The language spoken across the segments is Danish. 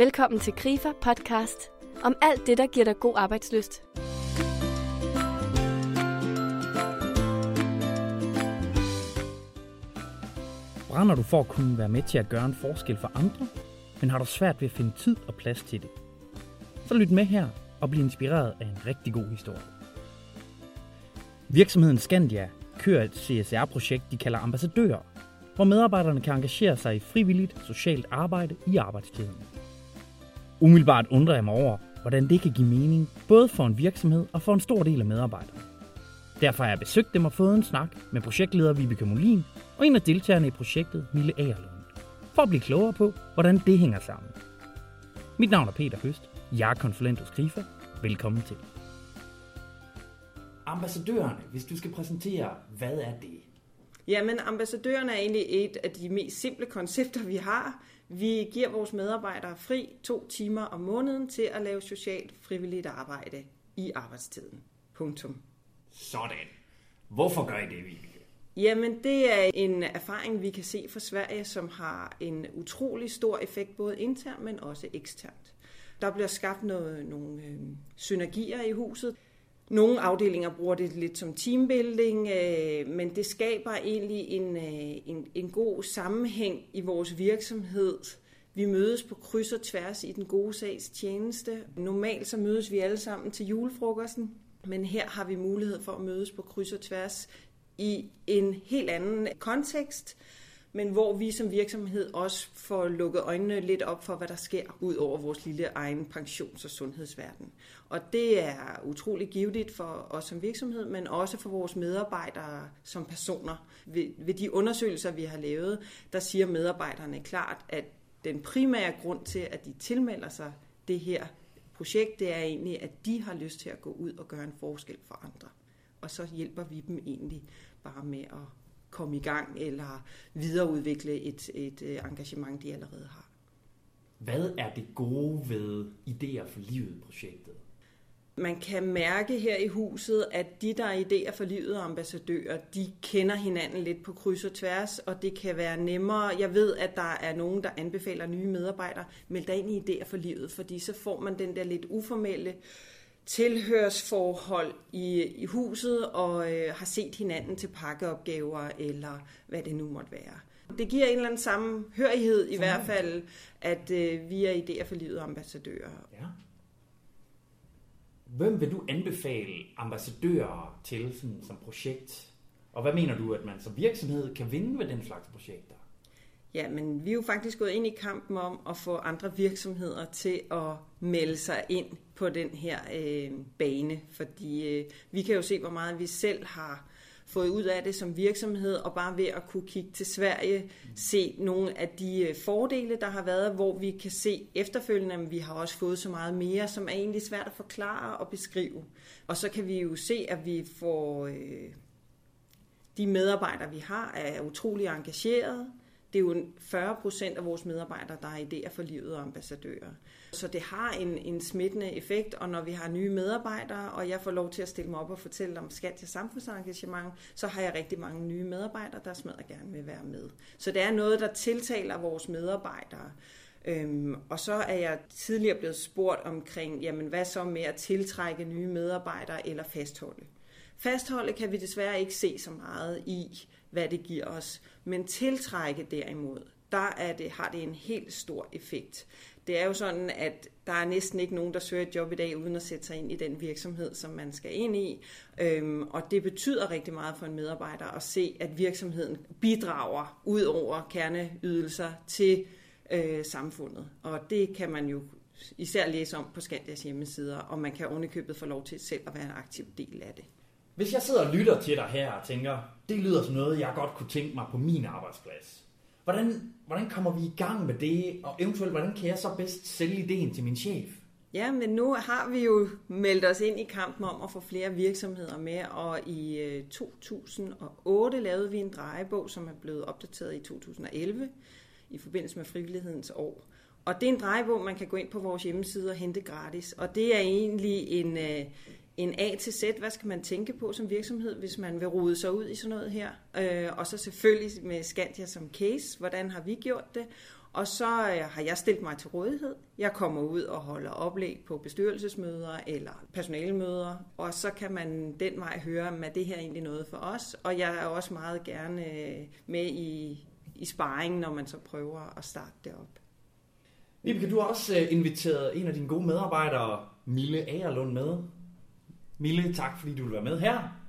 Velkommen til Grifer podcast om alt det, der giver dig god arbejdsløst. Brænder du for at kunne være med til at gøre en forskel for andre, men har du svært ved at finde tid og plads til det? Så lyt med her og bliv inspireret af en rigtig god historie. Virksomheden Scandia kører et CSR-projekt, de kalder ambassadører, hvor medarbejderne kan engagere sig i frivilligt socialt arbejde i arbejdstiden. Umiddelbart undrer jeg mig over, hvordan det kan give mening, både for en virksomhed og for en stor del af medarbejderne. Derfor har jeg besøgt dem og fået en snak med projektleder Vibeke Molin og en af deltagerne i projektet, Mille Agerlund, for at blive klogere på, hvordan det hænger sammen. Mit navn er Peter Høst. Jeg er konsulent hos Grifa. Velkommen til. Ambassadørerne, hvis du skal præsentere, hvad er det? Jamen, ambassadørerne er egentlig et af de mest simple koncepter, vi har. Vi giver vores medarbejdere fri to timer om måneden til at lave socialt frivilligt arbejde i arbejdstiden. Punktum. Sådan. Hvorfor gør I det, Vibeke? Jamen, det er en erfaring, vi kan se fra Sverige, som har en utrolig stor effekt, både internt, men også eksternt. Der bliver skabt noget, nogle øh, synergier i huset. Nogle afdelinger bruger det lidt som teambuilding, øh, men det skaber egentlig en, øh, en, en god sammenhæng i vores virksomhed. Vi mødes på kryds og tværs i den gode sags tjeneste. Normalt så mødes vi alle sammen til julefrokosten, men her har vi mulighed for at mødes på kryds og tværs i en helt anden kontekst, men hvor vi som virksomhed også får lukket øjnene lidt op for, hvad der sker ud over vores lille egen pensions- og sundhedsverden. Og det er utrolig givetigt for os som virksomhed, men også for vores medarbejdere som personer. Ved, ved de undersøgelser, vi har lavet, der siger medarbejderne klart, at den primære grund til, at de tilmelder sig det her projekt, det er egentlig, at de har lyst til at gå ud og gøre en forskel for andre. Og så hjælper vi dem egentlig bare med at komme i gang eller videreudvikle et, et øh, engagement, de allerede har. Hvad er det gode ved Idéer for Livet-projektet? Man kan mærke her i huset, at de, der er idéer for livet og ambassadører, de kender hinanden lidt på kryds og tværs, og det kan være nemmere. Jeg ved, at der er nogen, der anbefaler nye medarbejdere, meld dig ind i idéer for livet, fordi så får man den der lidt uformelle tilhørsforhold i, i huset og øh, har set hinanden til pakkeopgaver eller hvad det nu måtte være. Det giver en eller anden sammenhørighed i hvert fald, at øh, vi er idéer for livet ambassadører. Ja. Hvem vil du anbefale ambassadører til sådan, som projekt? Og hvad mener du, at man som virksomhed kan vinde ved den slags projekter? Ja, men vi er jo faktisk gået ind i kampen om at få andre virksomheder til at melde sig ind på den her øh, bane, fordi øh, vi kan jo se, hvor meget vi selv har fået ud af det som virksomhed, og bare ved at kunne kigge til Sverige, se nogle af de øh, fordele, der har været, hvor vi kan se efterfølgende, at vi har også fået så meget mere, som er egentlig svært at forklare og beskrive. Og så kan vi jo se, at vi får... Øh, de medarbejdere, vi har, er utrolig engagerede. Det er jo 40 procent af vores medarbejdere, der har idéer for livet og ambassadører. Så det har en, en smittende effekt, og når vi har nye medarbejdere, og jeg får lov til at stille mig op og fortælle om skat til samfundsengagement, så har jeg rigtig mange nye medarbejdere, der smadrer gerne vil være med. Så det er noget, der tiltaler vores medarbejdere. Øhm, og så er jeg tidligere blevet spurgt omkring, jamen hvad så med at tiltrække nye medarbejdere eller fastholde? Fastholde kan vi desværre ikke se så meget i, hvad det giver os. Men tiltrække derimod, der er det, har det en helt stor effekt. Det er jo sådan, at der er næsten ikke nogen, der søger et job i dag, uden at sætte sig ind i den virksomhed, som man skal ind i. Øhm, og det betyder rigtig meget for en medarbejder at se, at virksomheden bidrager ud over kerneydelser til øh, samfundet. Og det kan man jo især læse om på Skandias hjemmesider, og man kan ovenikøbet få lov til selv at være en aktiv del af det. Hvis jeg sidder og lytter til dig her og tænker, det lyder som noget, jeg godt kunne tænke mig på min arbejdsplads. Hvordan, hvordan kommer vi i gang med det, og eventuelt, hvordan kan jeg så bedst sælge ideen til min chef? Ja, men nu har vi jo meldt os ind i kampen om at få flere virksomheder med, og i øh, 2008 lavede vi en drejebog, som er blevet opdateret i 2011 i forbindelse med frivillighedens år. Og det er en drejebog, man kan gå ind på vores hjemmeside og hente gratis, og det er egentlig en, øh, en A til Z, hvad skal man tænke på som virksomhed, hvis man vil rode sig ud i sådan noget her. Øh, og så selvfølgelig med Scandia som case, hvordan har vi gjort det, Og så øh, har jeg stillet mig til rådighed. Jeg kommer ud og holder oplæg på bestyrelsesmøder eller personalemøder, og så kan man den vej høre, om det her egentlig noget for os. Og jeg er også meget gerne øh, med i, i sparring, når man så prøver at starte det op. Vibeke, du har også øh, inviteret en af dine gode medarbejdere, Mille Agerlund, med. Mille, tak fordi du vil være med her.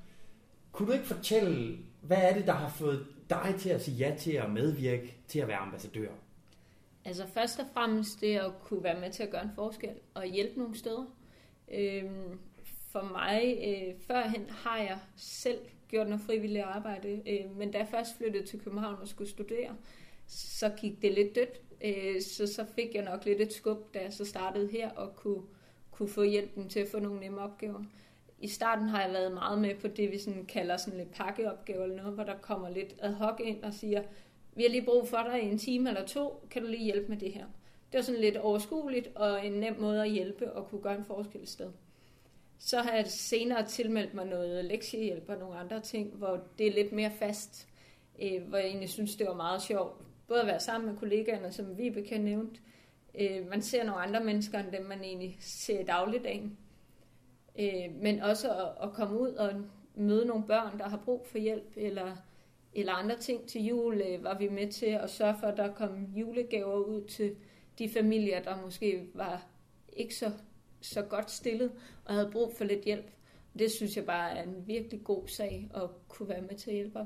Kunne du ikke fortælle, hvad er det, der har fået dig til at sige ja til at medvirke til at være ambassadør? Altså først og fremmest det at kunne være med til at gøre en forskel og hjælpe nogle steder. Øhm, for mig, øh, førhen har jeg selv gjort noget frivilligt arbejde, øh, men da jeg først flyttede til København og skulle studere, så gik det lidt dødt. Øh, så, så fik jeg nok lidt et skub, da jeg så startede her og kunne, kunne få hjælpen til at få nogle nemme opgaver. I starten har jeg været meget med på det, vi sådan kalder sådan lidt pakkeopgaver eller noget, hvor der kommer lidt ad hoc ind og siger, vi har lige brug for dig i en time eller to, kan du lige hjælpe med det her? Det var sådan lidt overskueligt og en nem måde at hjælpe og kunne gøre en forskel sted. Så har jeg senere tilmeldt mig noget lektiehjælp og nogle andre ting, hvor det er lidt mere fast, øh, hvor jeg egentlig synes, det var meget sjovt. Både at være sammen med kollegaerne, som vi bekendt nævnt. Øh, man ser nogle andre mennesker, end dem man egentlig ser i dagligdagen. Øh, men også at, at komme ud og møde nogle børn, der har brug for hjælp, eller eller andre ting til jul, øh, var vi med til at sørge for, at der kom julegaver ud til de familier, der måske var ikke så, så godt stillet og havde brug for lidt hjælp. Det synes jeg bare er en virkelig god sag at kunne være med til at hjælpe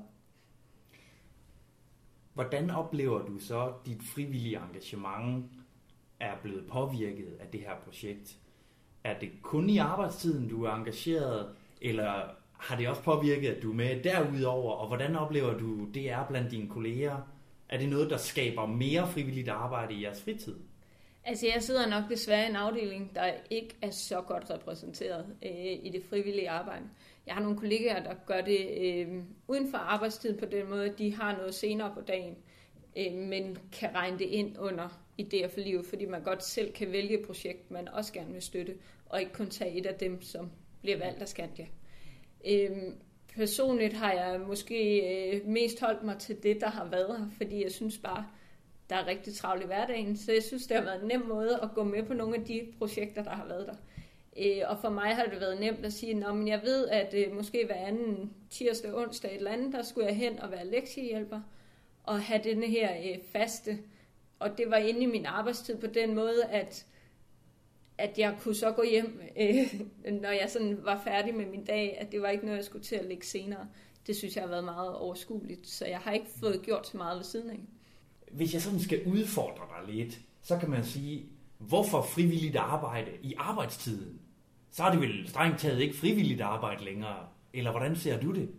Hvordan oplever du så, at dit frivillige engagement er blevet påvirket af det her projekt? Er det kun i arbejdstiden, du er engageret, eller har det også påvirket, at du er med derudover, og hvordan oplever du det er blandt dine kolleger? Er det noget, der skaber mere frivilligt arbejde i jeres fritid? Altså jeg sidder nok desværre i en afdeling, der ikke er så godt repræsenteret øh, i det frivillige arbejde. Jeg har nogle kollegaer, der gør det øh, uden for arbejdstid på den måde, at de har noget senere på dagen, øh, men kan regne det ind under idéer for livet, fordi man godt selv kan vælge et projekt, man også gerne vil støtte, og ikke kun tage et af dem, som bliver valgt af Skandia. Øhm, personligt har jeg måske øh, mest holdt mig til det, der har været her, fordi jeg synes bare, der er rigtig travlt i hverdagen, så jeg synes, det har været en nem måde at gå med på nogle af de projekter, der har været der. Øh, og for mig har det været nemt at sige, at jeg ved, at øh, måske hver anden tirsdag, onsdag et eller andet, der skulle jeg hen og være lektiehjælper og have denne her øh, faste. Og det var inde i min arbejdstid på den måde, at at jeg kunne så gå hjem, øh, når jeg sådan var færdig med min dag, at det var ikke noget, jeg skulle til at lægge senere. Det synes jeg har været meget overskueligt, så jeg har ikke fået gjort så meget ved siden af. Hvis jeg sådan skal udfordre dig lidt, så kan man sige, hvorfor frivilligt arbejde i arbejdstiden? Så er det vel strengt taget ikke frivilligt arbejde længere, eller hvordan ser du det?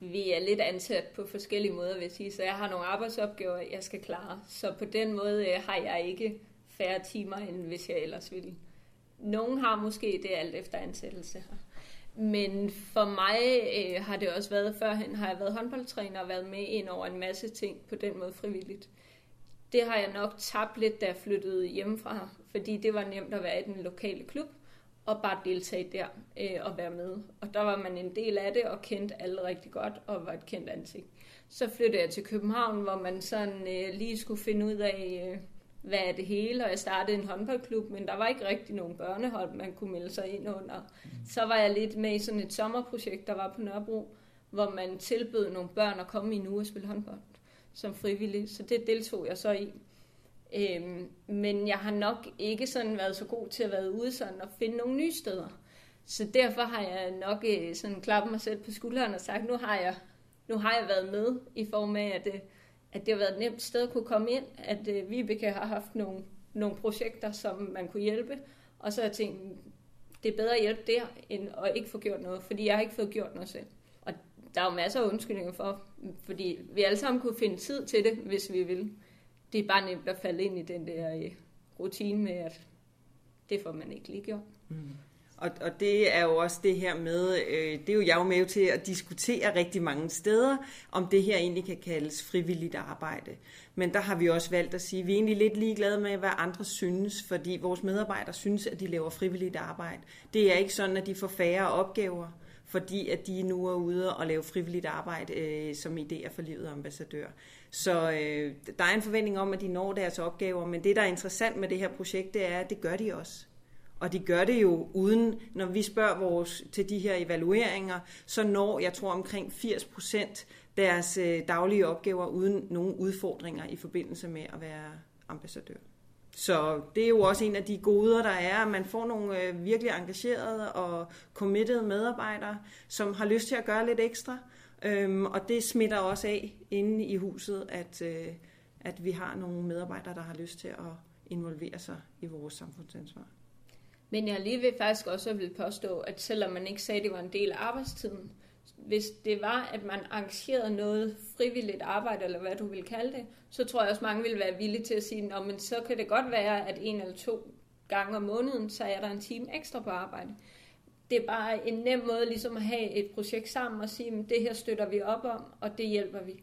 Vi er lidt ansat på forskellige måder, vil jeg sige, så jeg har nogle arbejdsopgaver, jeg skal klare. Så på den måde øh, har jeg ikke færre timer, end hvis jeg ellers ville. Nogen har måske det alt efter ansættelse her. Men for mig øh, har det også været, førhen har jeg været håndboldtræner og været med ind over en masse ting på den måde frivilligt. Det har jeg nok tabt lidt, da jeg flyttede hjemmefra, fordi det var nemt at være i den lokale klub og bare deltage der øh, og være med. Og der var man en del af det og kendte alle rigtig godt og var et kendt ansigt. Så flyttede jeg til København, hvor man sådan øh, lige skulle finde ud af, øh, hvad er det hele, og jeg startede en håndboldklub, men der var ikke rigtig nogen børnehold, man kunne melde sig ind under. Mm. Så var jeg lidt med i sådan et sommerprojekt, der var på Nørrebro, hvor man tilbød nogle børn at komme i en uge og spille håndbold som frivillig, så det deltog jeg så i. Øhm, men jeg har nok ikke sådan været så god til at være ude sådan og finde nogle nye steder. Så derfor har jeg nok øh, sådan klappet mig selv på skulderen og sagt, nu har jeg, nu har jeg været med i form af, at øh, at det har været et nemt sted at kunne komme ind, at øh, Vibeke har haft nogle, nogle projekter, som man kunne hjælpe, og så har jeg tænkt, det er bedre at hjælpe der, end at ikke få gjort noget, fordi jeg har ikke fået gjort noget selv. Og der er jo masser af undskyldninger for, fordi vi alle sammen kunne finde tid til det, hvis vi ville. Det er bare nemt at falde ind i den der øh, rutine med, at det får man ikke lige gjort. Mm. Og, og det er jo også det her med, øh, det er jo jeg jo med til at diskutere rigtig mange steder, om det her egentlig kan kaldes frivilligt arbejde. Men der har vi også valgt at sige, at vi er egentlig lidt ligeglade med, hvad andre synes, fordi vores medarbejdere synes, at de laver frivilligt arbejde. Det er ikke sådan, at de får færre opgaver, fordi at de nu er ude og lave frivilligt arbejde øh, som idéer for livet ambassadør. Så øh, der er en forventning om, at de når deres opgaver, men det, der er interessant med det her projekt, det er, at det gør de også. Og de gør det jo uden, når vi spørger vores, til de her evalueringer, så når, jeg tror, omkring 80 procent deres øh, daglige opgaver uden nogen udfordringer i forbindelse med at være ambassadør. Så det er jo også en af de goder, der er, at man får nogle øh, virkelig engagerede og committed medarbejdere, som har lyst til at gøre lidt ekstra. Øhm, og det smitter også af inde i huset, at, øh, at vi har nogle medarbejdere, der har lyst til at involvere sig i vores samfundsansvar. Men jeg lige vil faktisk også vil påstå, at selvom man ikke sagde, at det var en del af arbejdstiden, hvis det var, at man arrangerede noget frivilligt arbejde, eller hvad du vil kalde det, så tror jeg også, mange ville være villige til at sige, at men så kan det godt være, at en eller to gange om måneden, så er der en time ekstra på arbejde. Det er bare en nem måde ligesom at have et projekt sammen og sige, at det her støtter vi op om, og det hjælper vi.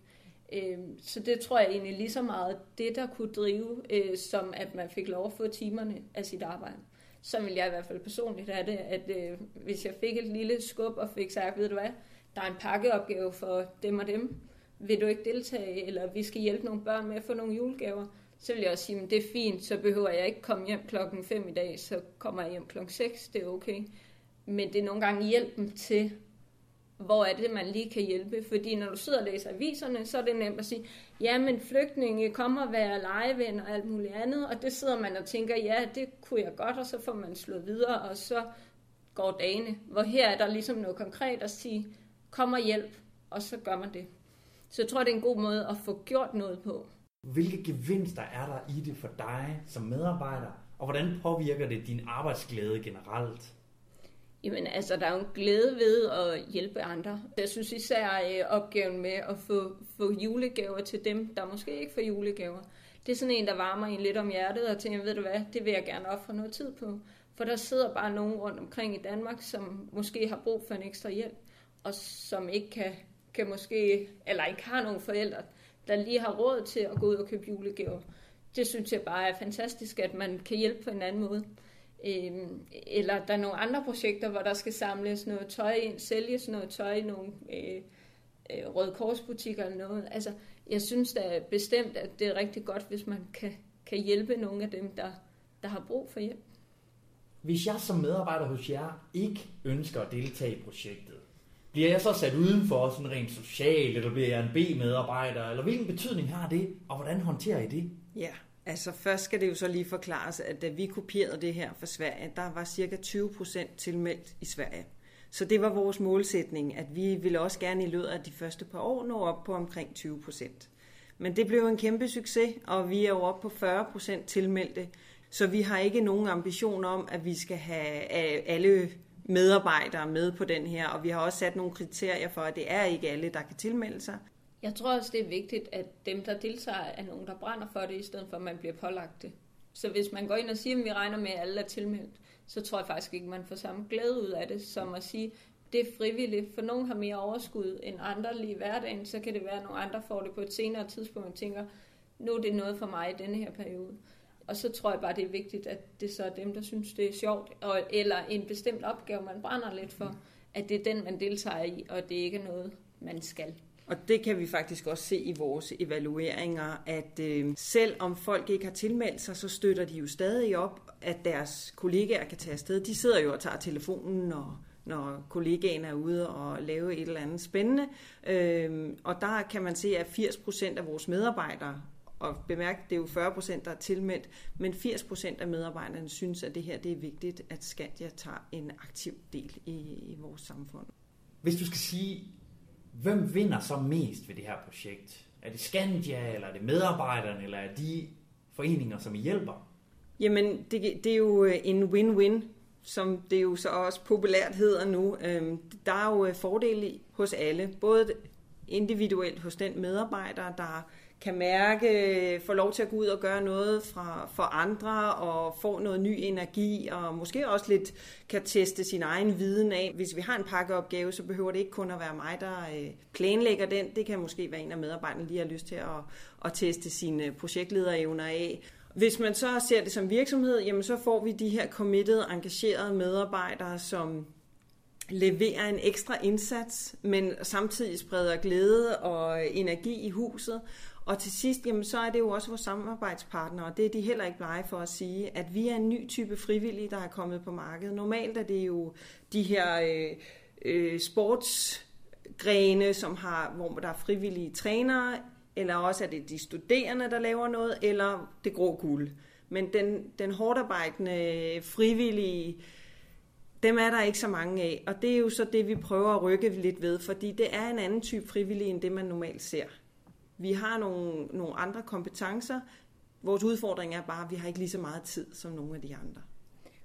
Øhm, så det tror jeg egentlig lige så meget, det der kunne drive, øh, som at man fik lov at få timerne af sit arbejde. Så vil jeg i hvert fald personligt have det, at øh, hvis jeg fik et lille skub og fik sagt, ved du hvad, der er en pakkeopgave for dem og dem, vil du ikke deltage, eller vi skal hjælpe nogle børn med at få nogle julegaver, så vil jeg også sige, at det er fint, så behøver jeg ikke komme hjem klokken 5 i dag, så kommer jeg hjem klokken 6, det er okay. Men det er nogle gange hjælpen til, hvor er det, man lige kan hjælpe. Fordi når du sidder og læser aviserne, så er det nemt at sige, ja, men flygtninge kommer at være legevenner og alt muligt andet, og det sidder man og tænker, ja, det kunne jeg godt, og så får man slået videre, og så går dagene. Hvor her er der ligesom noget konkret at sige, kom og hjælp, og så gør man det. Så jeg tror, det er en god måde at få gjort noget på. Hvilke gevinster er der i det for dig som medarbejder, og hvordan påvirker det din arbejdsglæde generelt? Jamen altså, der er jo en glæde ved at hjælpe andre. Jeg synes især øh, opgaven med at få, få julegaver til dem, der måske ikke får julegaver. Det er sådan en, der varmer en lidt om hjertet og tænker, ved du hvad, det vil jeg gerne ofre noget tid på. For der sidder bare nogen rundt omkring i Danmark, som måske har brug for en ekstra hjælp, og som ikke kan, kan måske, eller ikke har nogen forældre, der lige har råd til at gå ud og købe julegaver. Det synes jeg bare er fantastisk, at man kan hjælpe på en anden måde. Øhm, eller der er nogle andre projekter, hvor der skal samles noget tøj ind, sælges noget tøj i nogle øh, øh, Røde Korsbutikker eller noget. Altså, jeg synes da bestemt, at det er rigtig godt, hvis man kan, kan hjælpe nogle af dem, der, der har brug for hjælp. Hvis jeg som medarbejder hos jer ikke ønsker at deltage i projektet, bliver jeg så sat udenfor sådan rent socialt, eller bliver jeg en B-medarbejder, eller hvilken betydning har det, og hvordan håndterer I det? Ja, Altså først skal det jo så lige forklares, at da vi kopierede det her fra Sverige, der var cirka 20 procent tilmeldt i Sverige. Så det var vores målsætning, at vi ville også gerne i løbet af de første par år nå op på omkring 20 procent. Men det blev en kæmpe succes, og vi er jo oppe på 40 procent tilmeldte. Så vi har ikke nogen ambition om, at vi skal have alle medarbejdere med på den her, og vi har også sat nogle kriterier for, at det er ikke alle, der kan tilmelde sig. Jeg tror også, det er vigtigt, at dem, der deltager, er nogen, der brænder for det, i stedet for, at man bliver pålagt det. Så hvis man går ind og siger, at vi regner med, at alle er tilmeldt, så tror jeg faktisk ikke, man får samme glæde ud af det, som at sige, det er frivilligt, for nogen har mere overskud end andre lige i hverdagen, så kan det være, at nogle andre får det på et senere tidspunkt og tænker, nu er det noget for mig i denne her periode. Og så tror jeg bare, det er vigtigt, at det så er dem, der synes, det er sjovt, og, eller en bestemt opgave, man brænder lidt for, at det er den, man deltager i, og det ikke er noget, man skal. Og det kan vi faktisk også se i vores evalueringer, at øh, selv om folk ikke har tilmeldt sig, så støtter de jo stadig op, at deres kollegaer kan tage afsted. De sidder jo og tager telefonen, når, når kollegaen er ude og lave et eller andet spændende. Øh, og der kan man se, at 80 procent af vores medarbejdere, og bemærk, det er jo 40 procent, der er tilmeldt, men 80 procent af medarbejderne synes, at det her det er vigtigt, at Skandia tager en aktiv del i, i vores samfund. Hvis du skal sige hvem vinder så mest ved det her projekt? Er det Skandia, eller er det medarbejderne, eller er de foreninger, som I hjælper? Jamen, det, det er jo øh, en win-win, som det jo så også populært hedder nu. Øhm, der er jo øh, fordele hos alle, både individuelt hos den medarbejder, der kan mærke, få lov til at gå ud og gøre noget fra, for andre, og få noget ny energi, og måske også lidt kan teste sin egen viden af. Hvis vi har en pakkeopgave, så behøver det ikke kun at være mig, der øh, planlægger den. Det kan måske være en af medarbejderne, lige har lyst til at, at teste sine projektlederevner af. Hvis man så ser det som virksomhed, jamen så får vi de her committed, engagerede medarbejdere, som leverer en ekstra indsats, men samtidig spreder glæde og energi i huset, og til sidst, jamen, så er det jo også vores samarbejdspartnere, og det er de heller ikke blege for at sige, at vi er en ny type frivillige, der er kommet på markedet. Normalt er det jo de her øh, øh, sportsgrene, som har, hvor der er frivillige trænere, eller også er det de studerende, der laver noget, eller det grå guld. Men den, den hårdarbejdende, frivillige, dem er der ikke så mange af, og det er jo så det, vi prøver at rykke lidt ved, fordi det er en anden type frivillige, end det man normalt ser. Vi har nogle, nogle andre kompetencer. Vores udfordring er bare, at vi har ikke lige så meget tid som nogle af de andre.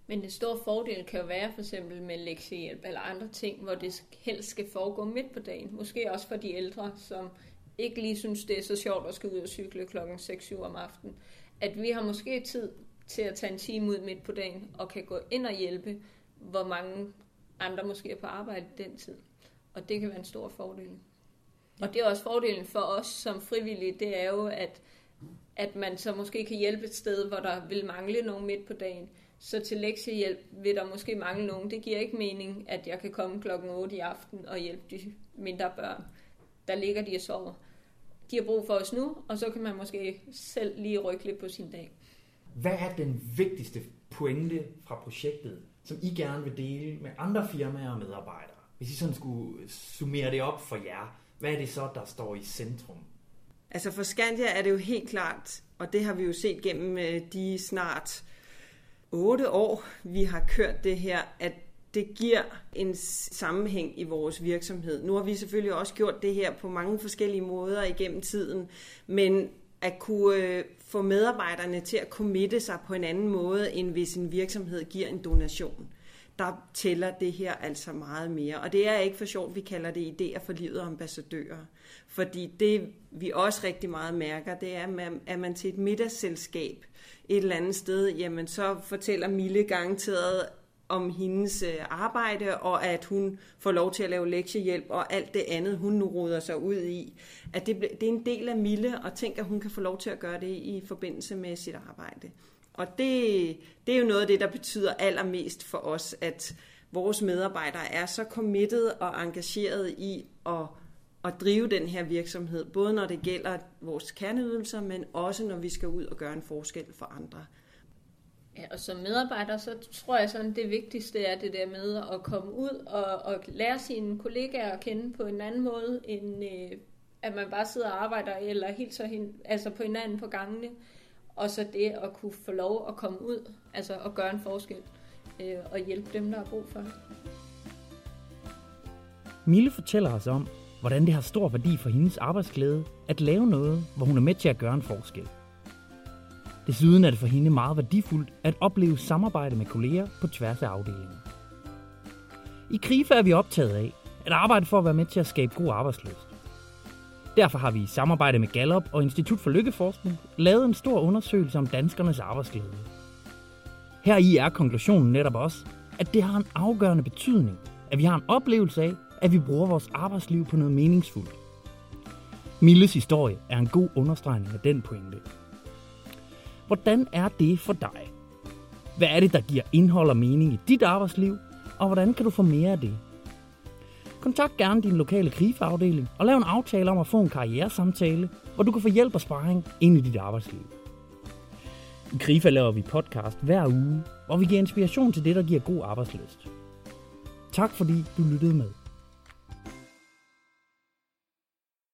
Men det store fordel kan jo være for eksempel med lektiehjælp eller andre ting, hvor det helst skal foregå midt på dagen. Måske også for de ældre, som ikke lige synes, det er så sjovt at skal ud og cykle klokken 6-7 om aftenen. At vi har måske tid til at tage en time ud midt på dagen og kan gå ind og hjælpe, hvor mange andre måske er på arbejde den tid. Og det kan være en stor fordel. Og det er også fordelen for os som frivillige, det er jo, at, at man så måske kan hjælpe et sted, hvor der vil mangle nogen midt på dagen. Så til lektiehjælp vil der måske mangle nogen. Det giver ikke mening, at jeg kan komme klokken 8 i aften og hjælpe de mindre børn. Der ligger de og sover. De har brug for os nu, og så kan man måske selv lige rykke lidt på sin dag. Hvad er den vigtigste pointe fra projektet, som I gerne vil dele med andre firmaer og medarbejdere? Hvis I sådan skulle summere det op for jer, hvad er det så, der står i centrum? Altså for Skandia er det jo helt klart, og det har vi jo set gennem øh, de snart otte år, vi har kørt det her, at det giver en sammenhæng i vores virksomhed. Nu har vi selvfølgelig også gjort det her på mange forskellige måder igennem tiden, men at kunne øh, få medarbejderne til at committe sig på en anden måde, end hvis en virksomhed giver en donation der tæller det her altså meget mere. Og det er ikke for sjovt, vi kalder det idéer for livet og ambassadører. Fordi det, vi også rigtig meget mærker, det er, at man til et middagsselskab et eller andet sted, jamen så fortæller Mille garanteret om hendes øh, arbejde, og at hun får lov til at lave lektiehjælp, og alt det andet, hun nu ruder sig ud i. At det, det er en del af Mille, og tænker, at hun kan få lov til at gøre det i forbindelse med sit arbejde. Og det, det er jo noget af det, der betyder allermest for os, at vores medarbejdere er så committed og engageret i at, at drive den her virksomhed, både når det gælder vores kerneydelser, men også når vi skal ud og gøre en forskel for andre. Ja, og som medarbejder, så tror jeg sådan, det vigtigste er det der med at komme ud og, og lære sine kollegaer at kende på en anden måde, end øh, at man bare sidder og arbejder eller hilser hin, hen, altså på hinanden på gangene. Og så det at kunne få lov at komme ud, altså at gøre en forskel øh, og hjælpe dem, der har brug for det. Mille fortæller os om, hvordan det har stor værdi for hendes arbejdsglæde at lave noget, hvor hun er med til at gøre en forskel. Desuden er det for hende meget værdifuldt at opleve samarbejde med kolleger på tværs af afdelingen. I KRIFA er vi optaget af at arbejde for at være med til at skabe god arbejdsløst. Derfor har vi i samarbejde med Gallup og Institut for Lykkeforskning lavet en stor undersøgelse om danskernes arbejdsglæde. Her i er konklusionen netop også, at det har en afgørende betydning, at vi har en oplevelse af, at vi bruger vores arbejdsliv på noget meningsfuldt. Milles historie er en god understregning af den pointe. Hvordan er det for dig? Hvad er det, der giver indhold og mening i dit arbejdsliv, og hvordan kan du få mere af det? Kontakt gerne din lokale krigeafdeling og lav en aftale om at få en karrieresamtale, hvor du kan få hjælp og sparring ind i dit arbejdsliv. I KRIFA laver vi podcast hver uge, hvor vi giver inspiration til det, der giver god arbejdsløst. Tak fordi du lyttede med.